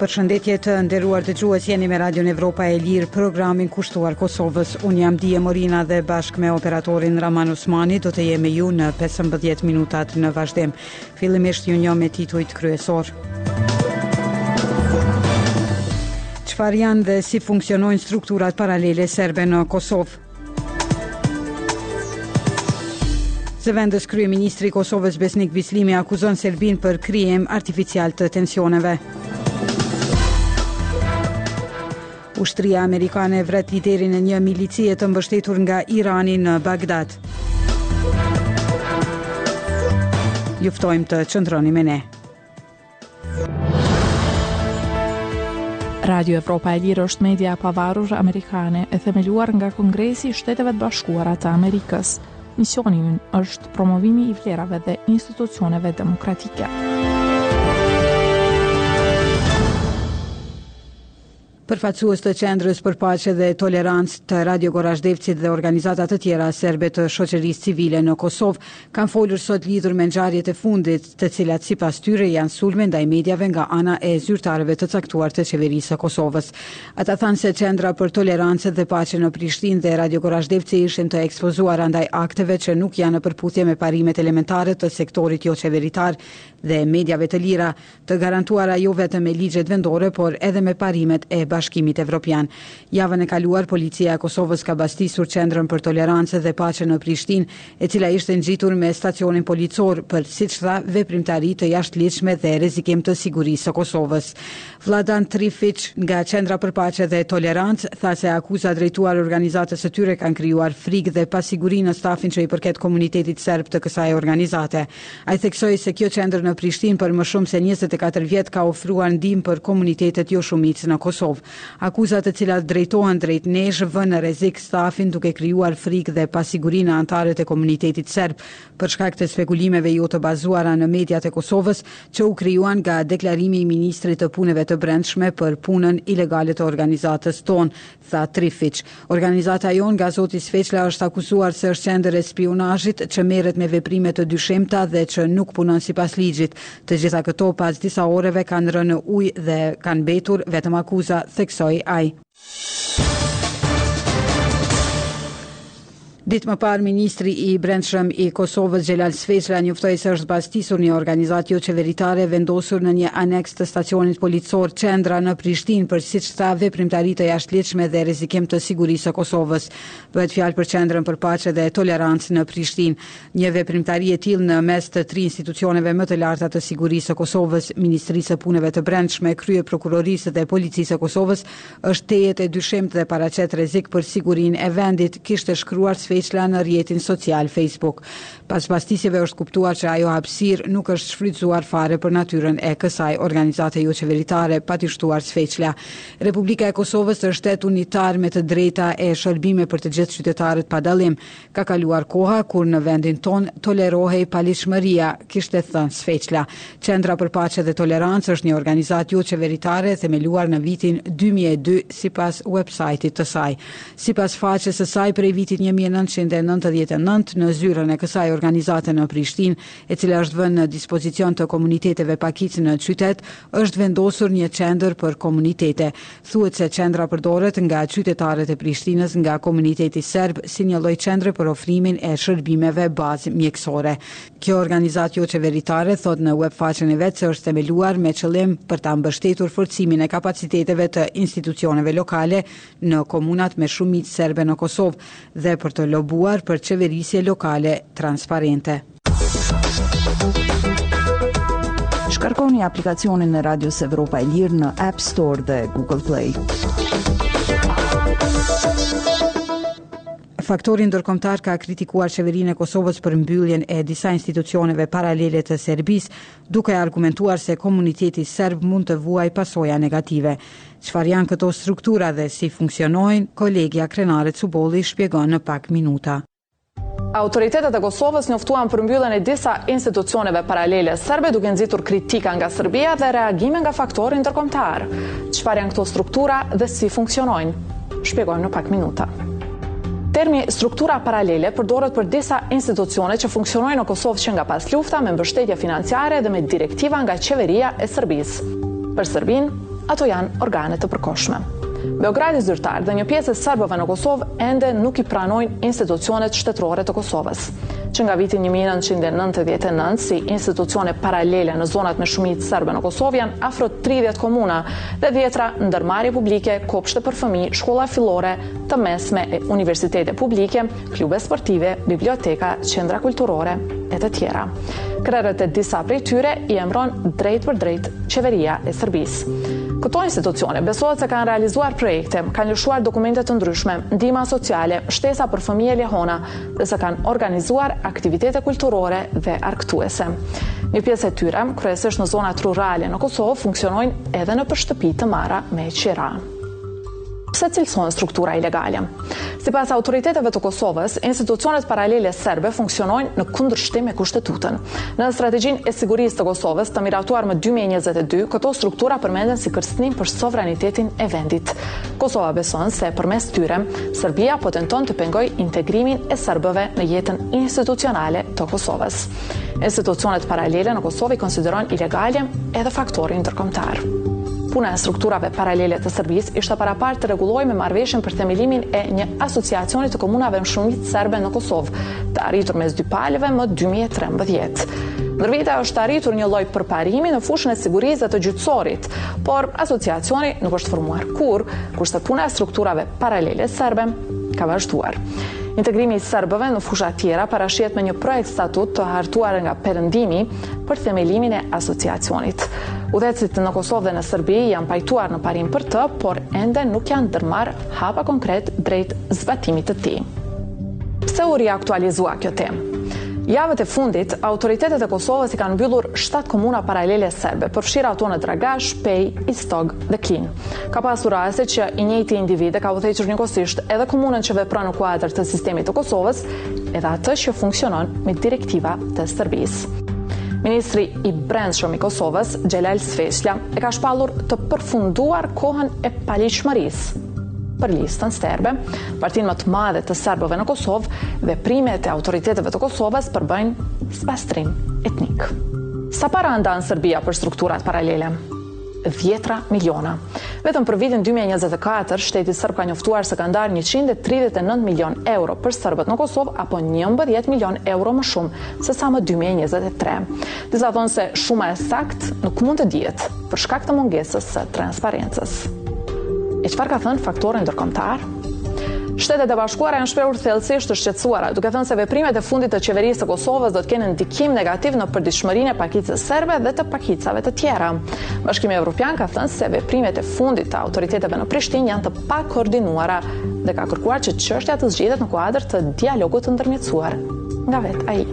Përshëndetje të nderuar dëgjues, jeni me Radion Evropa e Lirë, programin kushtuar Kosovës. Unë jam Dije Morina dhe bashkë me operatorin Raman Usmani do të jemi me ju në 15 minutat në vazhdim. Fillimisht ju njoh me titujt kryesorë. Çfarë janë dhe si funksionojnë strukturat paralele serbe në Kosovë? Zëvendëskryeministri i Kosovës Besnik Bislimi akuzon Serbinë për krijim artificial të tensioneve. Ushtria amerikane vret liderin e një milicie të mbështetur nga Irani në Bagdad. Ju ftojmë të qëndroni me ne. Radio Evropa e Lirë është media e pavarur amerikane e themeluar nga Kongresi i Shteteve të Bashkuara të Amerikës. Misioni ynë është promovimi i vlerave dhe institucioneve demokratike. Përfaqësues të Qendrës për Paqe dhe Tolerancë të Radio Gorazhdevcit dhe organizata të tjera serbe të shoqërisë civile në Kosovë kanë folur sot lidhur me ngjarjet e fundit, të cilat sipas tyre janë sulme ndaj mediave nga ana e zyrtarëve të caktuar të Qeverisë së Kosovës. Ata thanë se Qendra për Tolerancë dhe Paqe në Prishtinë dhe Radio Gorazhdevci ishin të ekspozuara ndaj akteve që nuk janë në përputhje me parimet elementare të sektorit joqeveritar dhe mediave të lira, të garantuara jo vetëm me ligjet vendore, por edhe me parimet e Bashkimit Evropian. Javën e kaluar, Policia e Kosovës ka bastisur Qendrën për Tolerancë dhe Paqe në Prishtinë, e cila ishte ngjitur me stacionin policor për, siç tha, veprimtari të jashtëligjshme dhe rrezikim të sigurisë së Kosovës. Vladan Trifiq, nga Qendra për Paqe dhe Tolerancë, tha se akuzat drejtuar organizatës së tyre kanë krijuar frikë dhe pasiguri në stafin që i përket komunitetit serb të kësaj organizate. Ai theksoi se kjo qendër në Prishtinë për më shumë se njëzet e katër vjet ka ofruar ndihmë për komunitetet joshumicë në Kosovë. Akuzat të cilat drejtohen drejt nesh vënë në rrezik stafin duke krijuar frikë dhe pasiguri në anëtarët e komunitetit serb për shkak të spekulimeve jo të bazuara në mediat e Kosovës që u krijuan nga deklarimi i ministrit të Punëve të Brendshme për punën ilegale të organizatës tonë tha Trifiq. Organizata jonë nga zoti Sveçla është akuzuar se është qendër e spiunazhit, që merret me veprime të dyshimta dhe që nuk punon sipas ligjit. Të gjitha këto pas disa orëve kanë rënë në ujë dhe kanë mbetur vetëm akuza, theksoi ai. Ditë më parë, ministri i Brendshëm i Kosovës, Xhelal Sveçla, njoftoi se është bastisur një organizatë joqeveritare vendosur në një aneks të stacionit policor Qendra në Prishtinë për, siç tha, veprimtari të jashtëligjshme dhe rrezikim të sigurisë së Kosovës. Bëhet fjalë për Qendrën për Paqe dhe Tolerancë në Prishtinë. Një veprimtari e tillë në mes të tri institucioneve më të larta të sigurisë së Kosovës, Ministrisë së Punëve të Brendshme, Kryeprokurorisë dhe Policisë së Kosovës, Është tejet e dyshimtë dhe paraqet rrezik për sigurinë e vendit, kishte shkruar Sveçla në rrjetin social Facebook. Pas bastisjeve është kuptuar që ajo hapësirë nuk është shfrytëzuar fare për natyrën e kësaj organizate joqeveritare, pati shtuar Sveçla. Republika e Kosovës është shtet unitar me të drejta e shërbime për të gjithë qytetarët pa dallim. Ka kaluar koha kur në vendin tonë tolerohej paligjshmëria, kishte thënë Sveçla. Qendra për Paqe dhe Tolerancë është një organizatë joqeveritare themeluar në vitin dy mijë e dy sipas uebsajtit të saj. Sipas faqes së saj prej vitit një mijë e nëntëqind e nëntëdhjetë e nëntë në zyrën e kësaj organizate në Prishtinë, e cila është vënë në dispozicion të komuniteteve pakicë në qytet, është vendosur një qendër për komunitete. Thuhet se qendra përdoret nga qytetarët e Prishtinës nga komuniteti serb si një lloj qendre për ofrimin e shërbimeve bazë mjekësore. Kjo organizatë joqeveritare thotë në webfaqen e vet se është themeluar me qëllim për ta mbështetur forcimin e kapaciteteve të institucioneve lokale në komunat me shumicë serbe në Kosovë dhe për të lobuar për qeverisje lokale transparente. Shkarkoni aplikacionin e Radios Evropa e Lirë në App Store dhe Google Play. Faktori ndërkombëtar ka kritikuar qeverinë e Kosovës për mbylljen e disa institucioneve paralele të Serbisë, duke argumentuar se komuniteti serb mund të vuajë pasoja negative. Çfarë janë këto struktura dhe si funksionojnë? Kolegja Krenare Cubolli shpjegon në pak minuta. Autoritetet e Kosovës njoftuan për mbylljen e disa institucioneve paralele serbe duke nxitur kritika nga Serbia dhe reagime nga faktori ndërkombëtar. Çfarë janë këto struktura dhe si funksionojnë? Shpjegojmë në pak minuta. Termi struktura paralele përdoret për disa institucione që funksionojnë në Kosovë që nga paslufta me mbështetje financiare dhe me direktiva nga qeveria e Serbisë. Për Serbinë, Ato janë organe të përkohshme. Beogradi zyrtar dhe një pjesë e serbëve në Kosovë ende nuk i pranojnë institucionet shtetërore të Kosovës. Që nga viti 1999, si institucione paralele në zonat me shumicë serbe në Kosovë janë afro 30 komuna dhe dhjetëra ndërmarrje publike, kopshte për fëmijë, shkolla fillore, të mesme e universitete publike, klube sportive, biblioteka, qendra kulturore e të tjera. Krerët e disa prej tyre i emron drejtpërdrejt qeveria e Sërbisë. Këto institucione besohet se kanë realizuar projekte, kanë lëshuar dokumente të ndryshme, ndihma sociale, shtesa për fëmijë e lehona dhe se kanë organizuar aktivitete kulturore dhe argëtuese. Një pjesë e tyre, kryesisht në zonat rurale në Kosovë, funksionojnë edhe nëpër shtëpi të marra me qira. Pse cilësohen struktura ilegale? Sipas autoriteteve të Kosovës, institucionet paralele serbe funksionojnë në kundërshtim me Kushtetutën. Në strategjinë e sigurisë të Kosovës, të miratuar më 2022, këto struktura përmenden si kërcënim për sovranitetin e vendit. Kosova beson se përmes tyre, Serbia po tenton të pengojë integrimin e serbëve në jetën institucionale të Kosovës. Institucionet paralele në Kosovë i konsideron ilegale edhe faktori ndërkombëtar. Puna e strukturave paralele të Serbisë ishte paraparë të rregullohej me marrëveshjen për themelimin e një asociacioni të komunave me shumicë serbe në Kosovë, të arritur mes dy palëve më 2013. Ndër vite është arritur një lloj përparimi në fushën e sigurisë dhe të gjyqësorit, por asociacioni nuk është formuar kurrë, kurse puna e strukturave paralele serbe ka vazhduar. Integrimi i serbëve në fushat tjera parashihet me një projektstatut të hartuar nga Perëndimi për themelimin e asociacionit. Udhëheqësit në Kosovë dhe në Serbi janë pajtuar në parim për të, por ende nuk janë ndërmarrë hapa konkretë drejt zbatimit të tij. Pse u riaktualizua kjo temë? Javët e fundit, autoritetet e Kosovës i kanë mbyllur 7 komuna paralele serbe, përfshirë ato në Dragash, Pejë, Istog, dhe Klinë. Ka pasur raste që i njëjti individ e ka udhëhequr njëkohësisht edhe komunën që vepron në kuadër të sistemit të Kosovës, edhe atë që funksionon me direktiva të Serbisë. Ministri i Brendshëm i Kosovës, Xhelal Sveçla, e ka shpallur të përfunduar kohën e paligjshmërisë. Për Listën Serbe, partinë më të madhe të serbëve në Kosovë, veprimet e autoriteteve të Kosovës përbëjnë spastrim etnik. Sa para ndan Serbia për strukturat paralele? dhjetëra miliona. Vetëm për vitin dy mijë e njëzet e katër, shteti sërb ka njoftuar se ka ndarë njëqind e tridhjetë e nëntë milionë euro për sërbët në Kosovë apo njëmbëdhjetë milionë euro më shumë se sa më dy mijë e njëzet e tre. Disa thonë se shuma e saktë nuk mund të dihet për shkak të mungesës së transparencës. E çfarë ka thënë faktori ndërkombëtar? Shtetet e Bashkuara janë shprehur thellësisht të shqetësuara, duke thënë se veprimet e fundit të qeverisë së Kosovës do të kenë ndikim negativ në përditshmërinë e pakicës serbe dhe të pakicave të tjera. Bashkimi Evropian ka thënë se veprimet e fundit të autoriteteve në Prishtinë janë të pakoordinuara dhe ka kërkuar që çështja të zgjidhet në kuadër të dialogut të ndërmjetësuar nga vetë ai.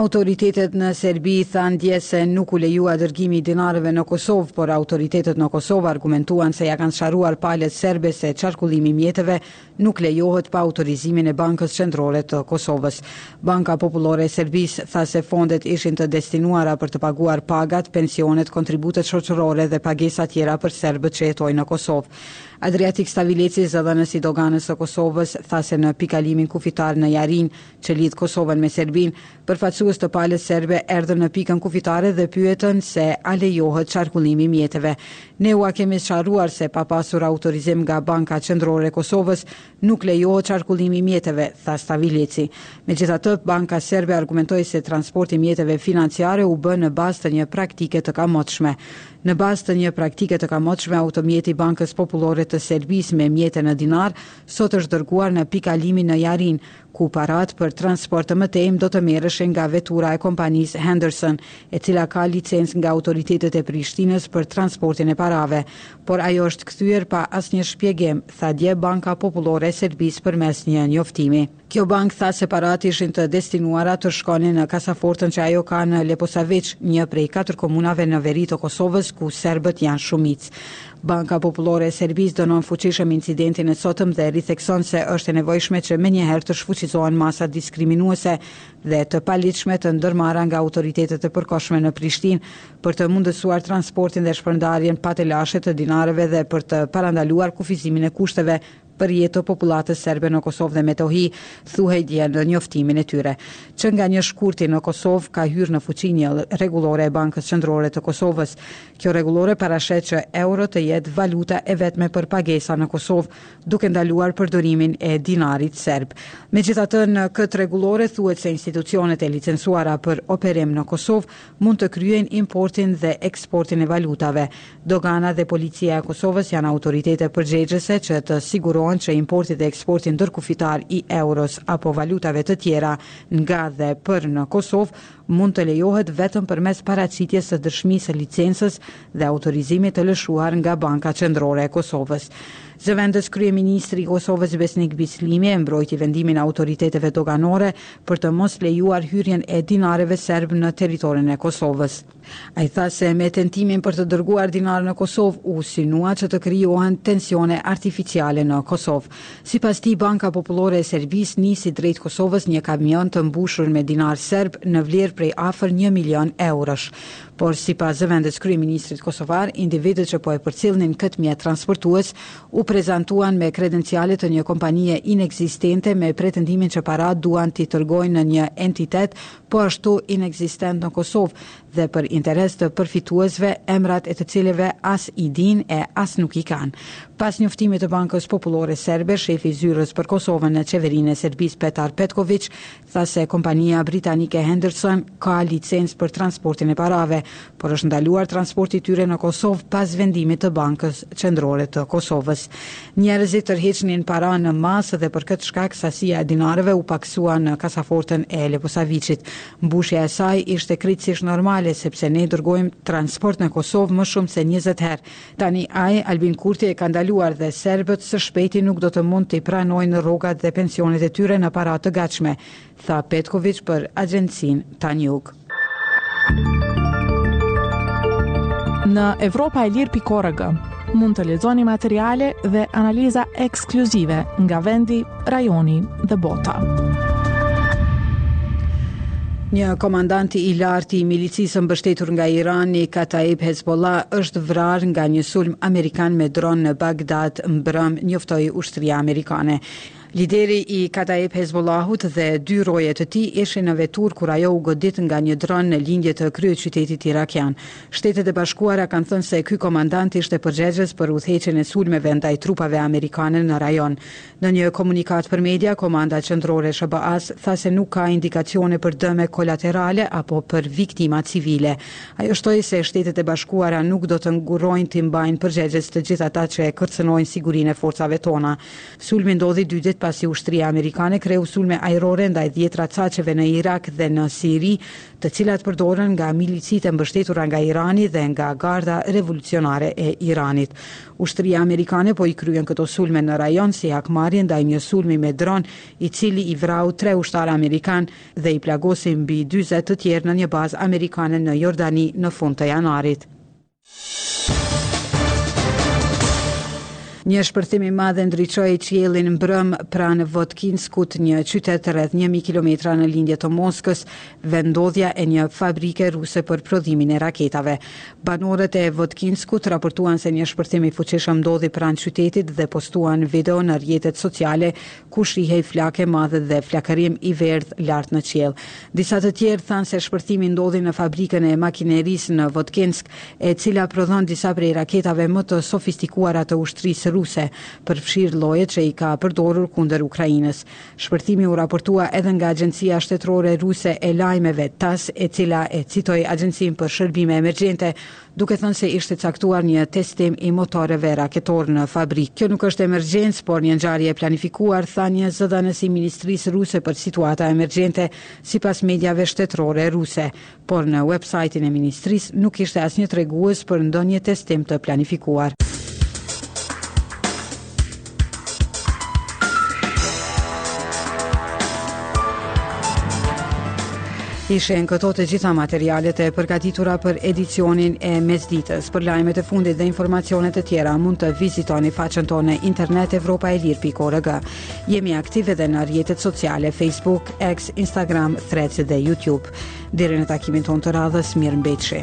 Autoritetet në Serbi thanë dje se nuk u lejua dërgimi i dinarëve në Kosovë, por autoritetet në Kosovë argumentuan se ia kanë sqaruar palës serbe se qarkullimi i mjeteve nuk lejohet pa autorizimin e Bankës Qendrore të Kosovës. Banka Popullore e Serbisë tha se fondet ishin të destinuara për të paguar pagat, pensionet, kontributet shoqërore dhe pagesa tjera për serbët që jetojnë në Kosovë. Adriatik Stavileci, zëdhënës i Doganës së Kosovës, tha se në pikëkalimin kufitar në Jarinjë që lidh Kosovën me Serbinë, përfaqësues të palës serbe erdhën në pikën kufitare dhe pyetën se a lejohet qarkullimi i mjeteve. Ne ua kemi sqaruar se pa pasur autorizim nga Banka Qendrore e Kosovës, nuk lejohet qarkullimi i mjeteve, tha Stavileci. Megjithatë, banka serbe argumentoi se transporti i mjeteve financiare u bë në bazë të një praktike të kamotshme. Në bazë të një praktike të kamotshme, automjeti i Bankës Popullore të Serbisë me mjete në dinarë, sot është dërguar në pikëkalimin në Jarinjë, ku paratë për transport të mëtejmë do të merreshin nga vetura e kompanisë Henderson, e cila ka licencë nga autoritetet e Prishtinës për transportin e parave, por ajo është kthyer pa asnjë shpjegim, tha dje Banka Popullore e Serbisë përmes një njoftimi. Kjo bankë tha se paratë ishin të destinuara të shkonin në kasafortën që ajo ka në Leposaviq, një prej katër komunave në veri të Kosovës ku serbët janë shumicë. Banka Popullore e Serbisë dënon fuqishëm incidentin e sotëm dhe rithekson se është e nevojshme që menjëherë të shfuqizohen masat diskriminuese dhe të paligjshme të ndërmarra nga autoritetet e përkohshme në Prishtinë për të mundësuar transportin dhe shpërndarjen pa telashe të dinarëve dhe për të parandaluar kufizimin e kushteve për jetë të popullatës serbe në Kosovë dhe Metohi, thuhej dje në njoftimin e tyre. Që nga një shkurti në Kosovë ka hyrë në fuqi një rregullore e Bankës Qendrore të Kosovës. Kjo rregullore parasheh që euro të jetë valuta e vetme për pagesa në Kosovë, duke ndaluar përdorimin e dinarit serb. Megjithatë, në këtë rregullore thuhet se institucionet e licencuara për operim në Kosovë mund të kryejnë importin dhe eksportin e valutave, Dogana dhe Policia e Kosovës janë autoritete përgjegjëse që të sigurohen që importi dhe eksporti ndërkufitar i euros apo valutave të tjera nga dhe për në Kosovë mund të lejohet vetëm përmes paraqitjes së dëshmisë së licencës dhe autorizimit të lëshuar nga Banka Qendrore e Kosovës. Zëvendëskryeministri i Kosovës Besnik Bislimi e mbrojti vendimin e autoriteteve doganore për të mos lejuar hyrjen e dinarëve serbë në territorin e Kosovës. Ai tha se me tentimin për të dërguar dinarë në Kosovë u synua që të krijohen tensione artificiale në Kosovë. Sipas tij, Banka Popullore e Serbisë nisi drejt Kosovës një kamion të mbushur me dinarë serbë në vlerë prej afër një milion eurosh. Por sipas zëvendëskryeministrit kosovar, individët që po e përcillnin këtë mjet transportues u prezantuan me kredenciale të një kompanie inekzistente me pretendimin që paratë duan t'i dërgojnë në një entitet po ashtu inekzistent në Kosovë, dhe për interes të përfituesve, emrat e të cilëve as i dinë e as nuk i kanë. Pas njoftimit të Bankës Popullore Serbe, shefi i Zyrës për Kosovën në Qeverinë e Serbisë, Petar Petkoviq, tha se kompania britanike Henderson ka licencë për transportin e parave, por është ndaluar transporti i tyre në Kosovë pas vendimit të Bankës Qendrore të Kosovës. Njerëzit tërhiqnin para në masë dhe për këtë shkak sasia e dinarëve u pakësua në kasafortën e Leposaviqit. Mbushja e saj ishte krejtësisht normale sepse ne dërgojmë transport në Kosovë më shumë se njëzet herë. Tani ai, Albin Kurti e ka ndaluar dhe serbët së shpejti nuk do të mund t'i pranojnë rrogat dhe pensionet e tyre në para të gatshme. tha Petkoviq për agjencinë Tanjug. Në evropaelire.org mund të lexoni materiale dhe analiza ekskluzive nga vendi, rajoni dhe bota. Një komandant i lartë i milicisë së mbështetur nga Irani, Kataib Hezbollah, është vrarë nga një sulm amerikan me dron në Bagdad mbrëmë, njoftoi ushtria amerikane. Lideri i Kataib Hezbollahut dhe dy roje të tij ishin në veturë kur ajo u godit nga një dron në lindje të kryeqytetit irakian. Shtetet e Bashkuara kanë thënë se ky komandant ishte përgjegjës për udhëheqjen e sulmeve ndaj trupave amerikane në rajon. Në një komunikatë për media, Komanda Qendrore e SHBA-së tha se nuk ka indikacione për dëme kolaterale apo për viktima civile. Ajo shtoi se Shtetet e Bashkuara nuk do të ngurrojnë t'i mbajnë përgjegjës të gjithë ata që e kërcënojnë sigurinë e forcave tona. Sulmi ndodhi dy ditë pasi ushtria amerikane kreu sulme ajrore ndaj dhjetëra caqeve në Irak dhe në Siri, të cilat përdoren nga milicitë e mbështetura nga Irani dhe nga Garda Revolucionare e Iranit. Ushtria amerikane po i kryen këto sulme në rajon si hakmarrje ndaj një sulmi me dron, i cili i vrau tre ushtarë amerikanë dhe i plagosi mbi dyzet të tjerë në një bazë amerikane në Jordani në fund të janarit. Një shpërthim i madh e ndriçoi qiellin mbrëmë pranë Votkinskut, një qytet rreth 1000 kilometra në lindje të Moskës, vendndodhja e një fabrike ruse për prodhimin e raketave. Banorët e Votkinskut raportuan se një shpërthim i fuqishëm ndodhi pranë qytetit dhe postuan video në rrjetet sociale ku shihej flakë e madhe dhe flakërim i verdhë lart në qiell. Disa të tjerë thanë se shpërthimi ndodhi në fabrikën e makinerisë në Votkinsk, e cila prodhon disa prej raketave më të sofistikuara të ushtrisë ruse, përfshirë llojet që i ka përdorur kundër Ukrainës. Shpërthimi u raportua edhe nga agjencia shtetërore ruse e lajmeve, TASS, e cila e citoi agjencinë për shërbime emergjente duke thënë se ishte caktuar një testim i motorëve raketorë në fabrikë. Kjo nuk është emergjencë, por një ngjarje e planifikuar, tha një zëdhënës i ministrisë ruse për situata emergjente, sipas mediave shtetërore ruse. Por në websajtin e ministrisë nuk ishte asnjë tregues për ndonjë testim të planifikuar. Ishen këto të gjitha materialet e përgatitura për edicionin e mesditës. Për lajmet e fundit dhe informacione të tjera mund të vizitoni faqen tonë në internet evropaelire.org. Jemi aktivë edhe në rrjetet sociale Facebook, X, Instagram, Threads dhe YouTube. Deri në takimin tonë të radhës, mirë mbetshi.